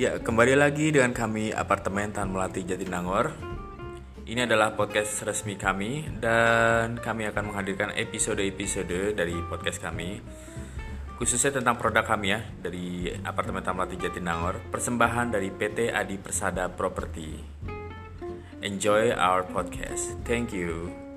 Ya, kembali lagi dengan kami Apartemen Tan Melati Jatinangor. Ini adalah podcast resmi kami dan kami akan menghadirkan episode-episode dari podcast kami khususnya tentang produk kami ya dari Apartemen Tan Melati Jatinangor, persembahan dari PT Adi Persada Property. Enjoy our podcast. Thank you.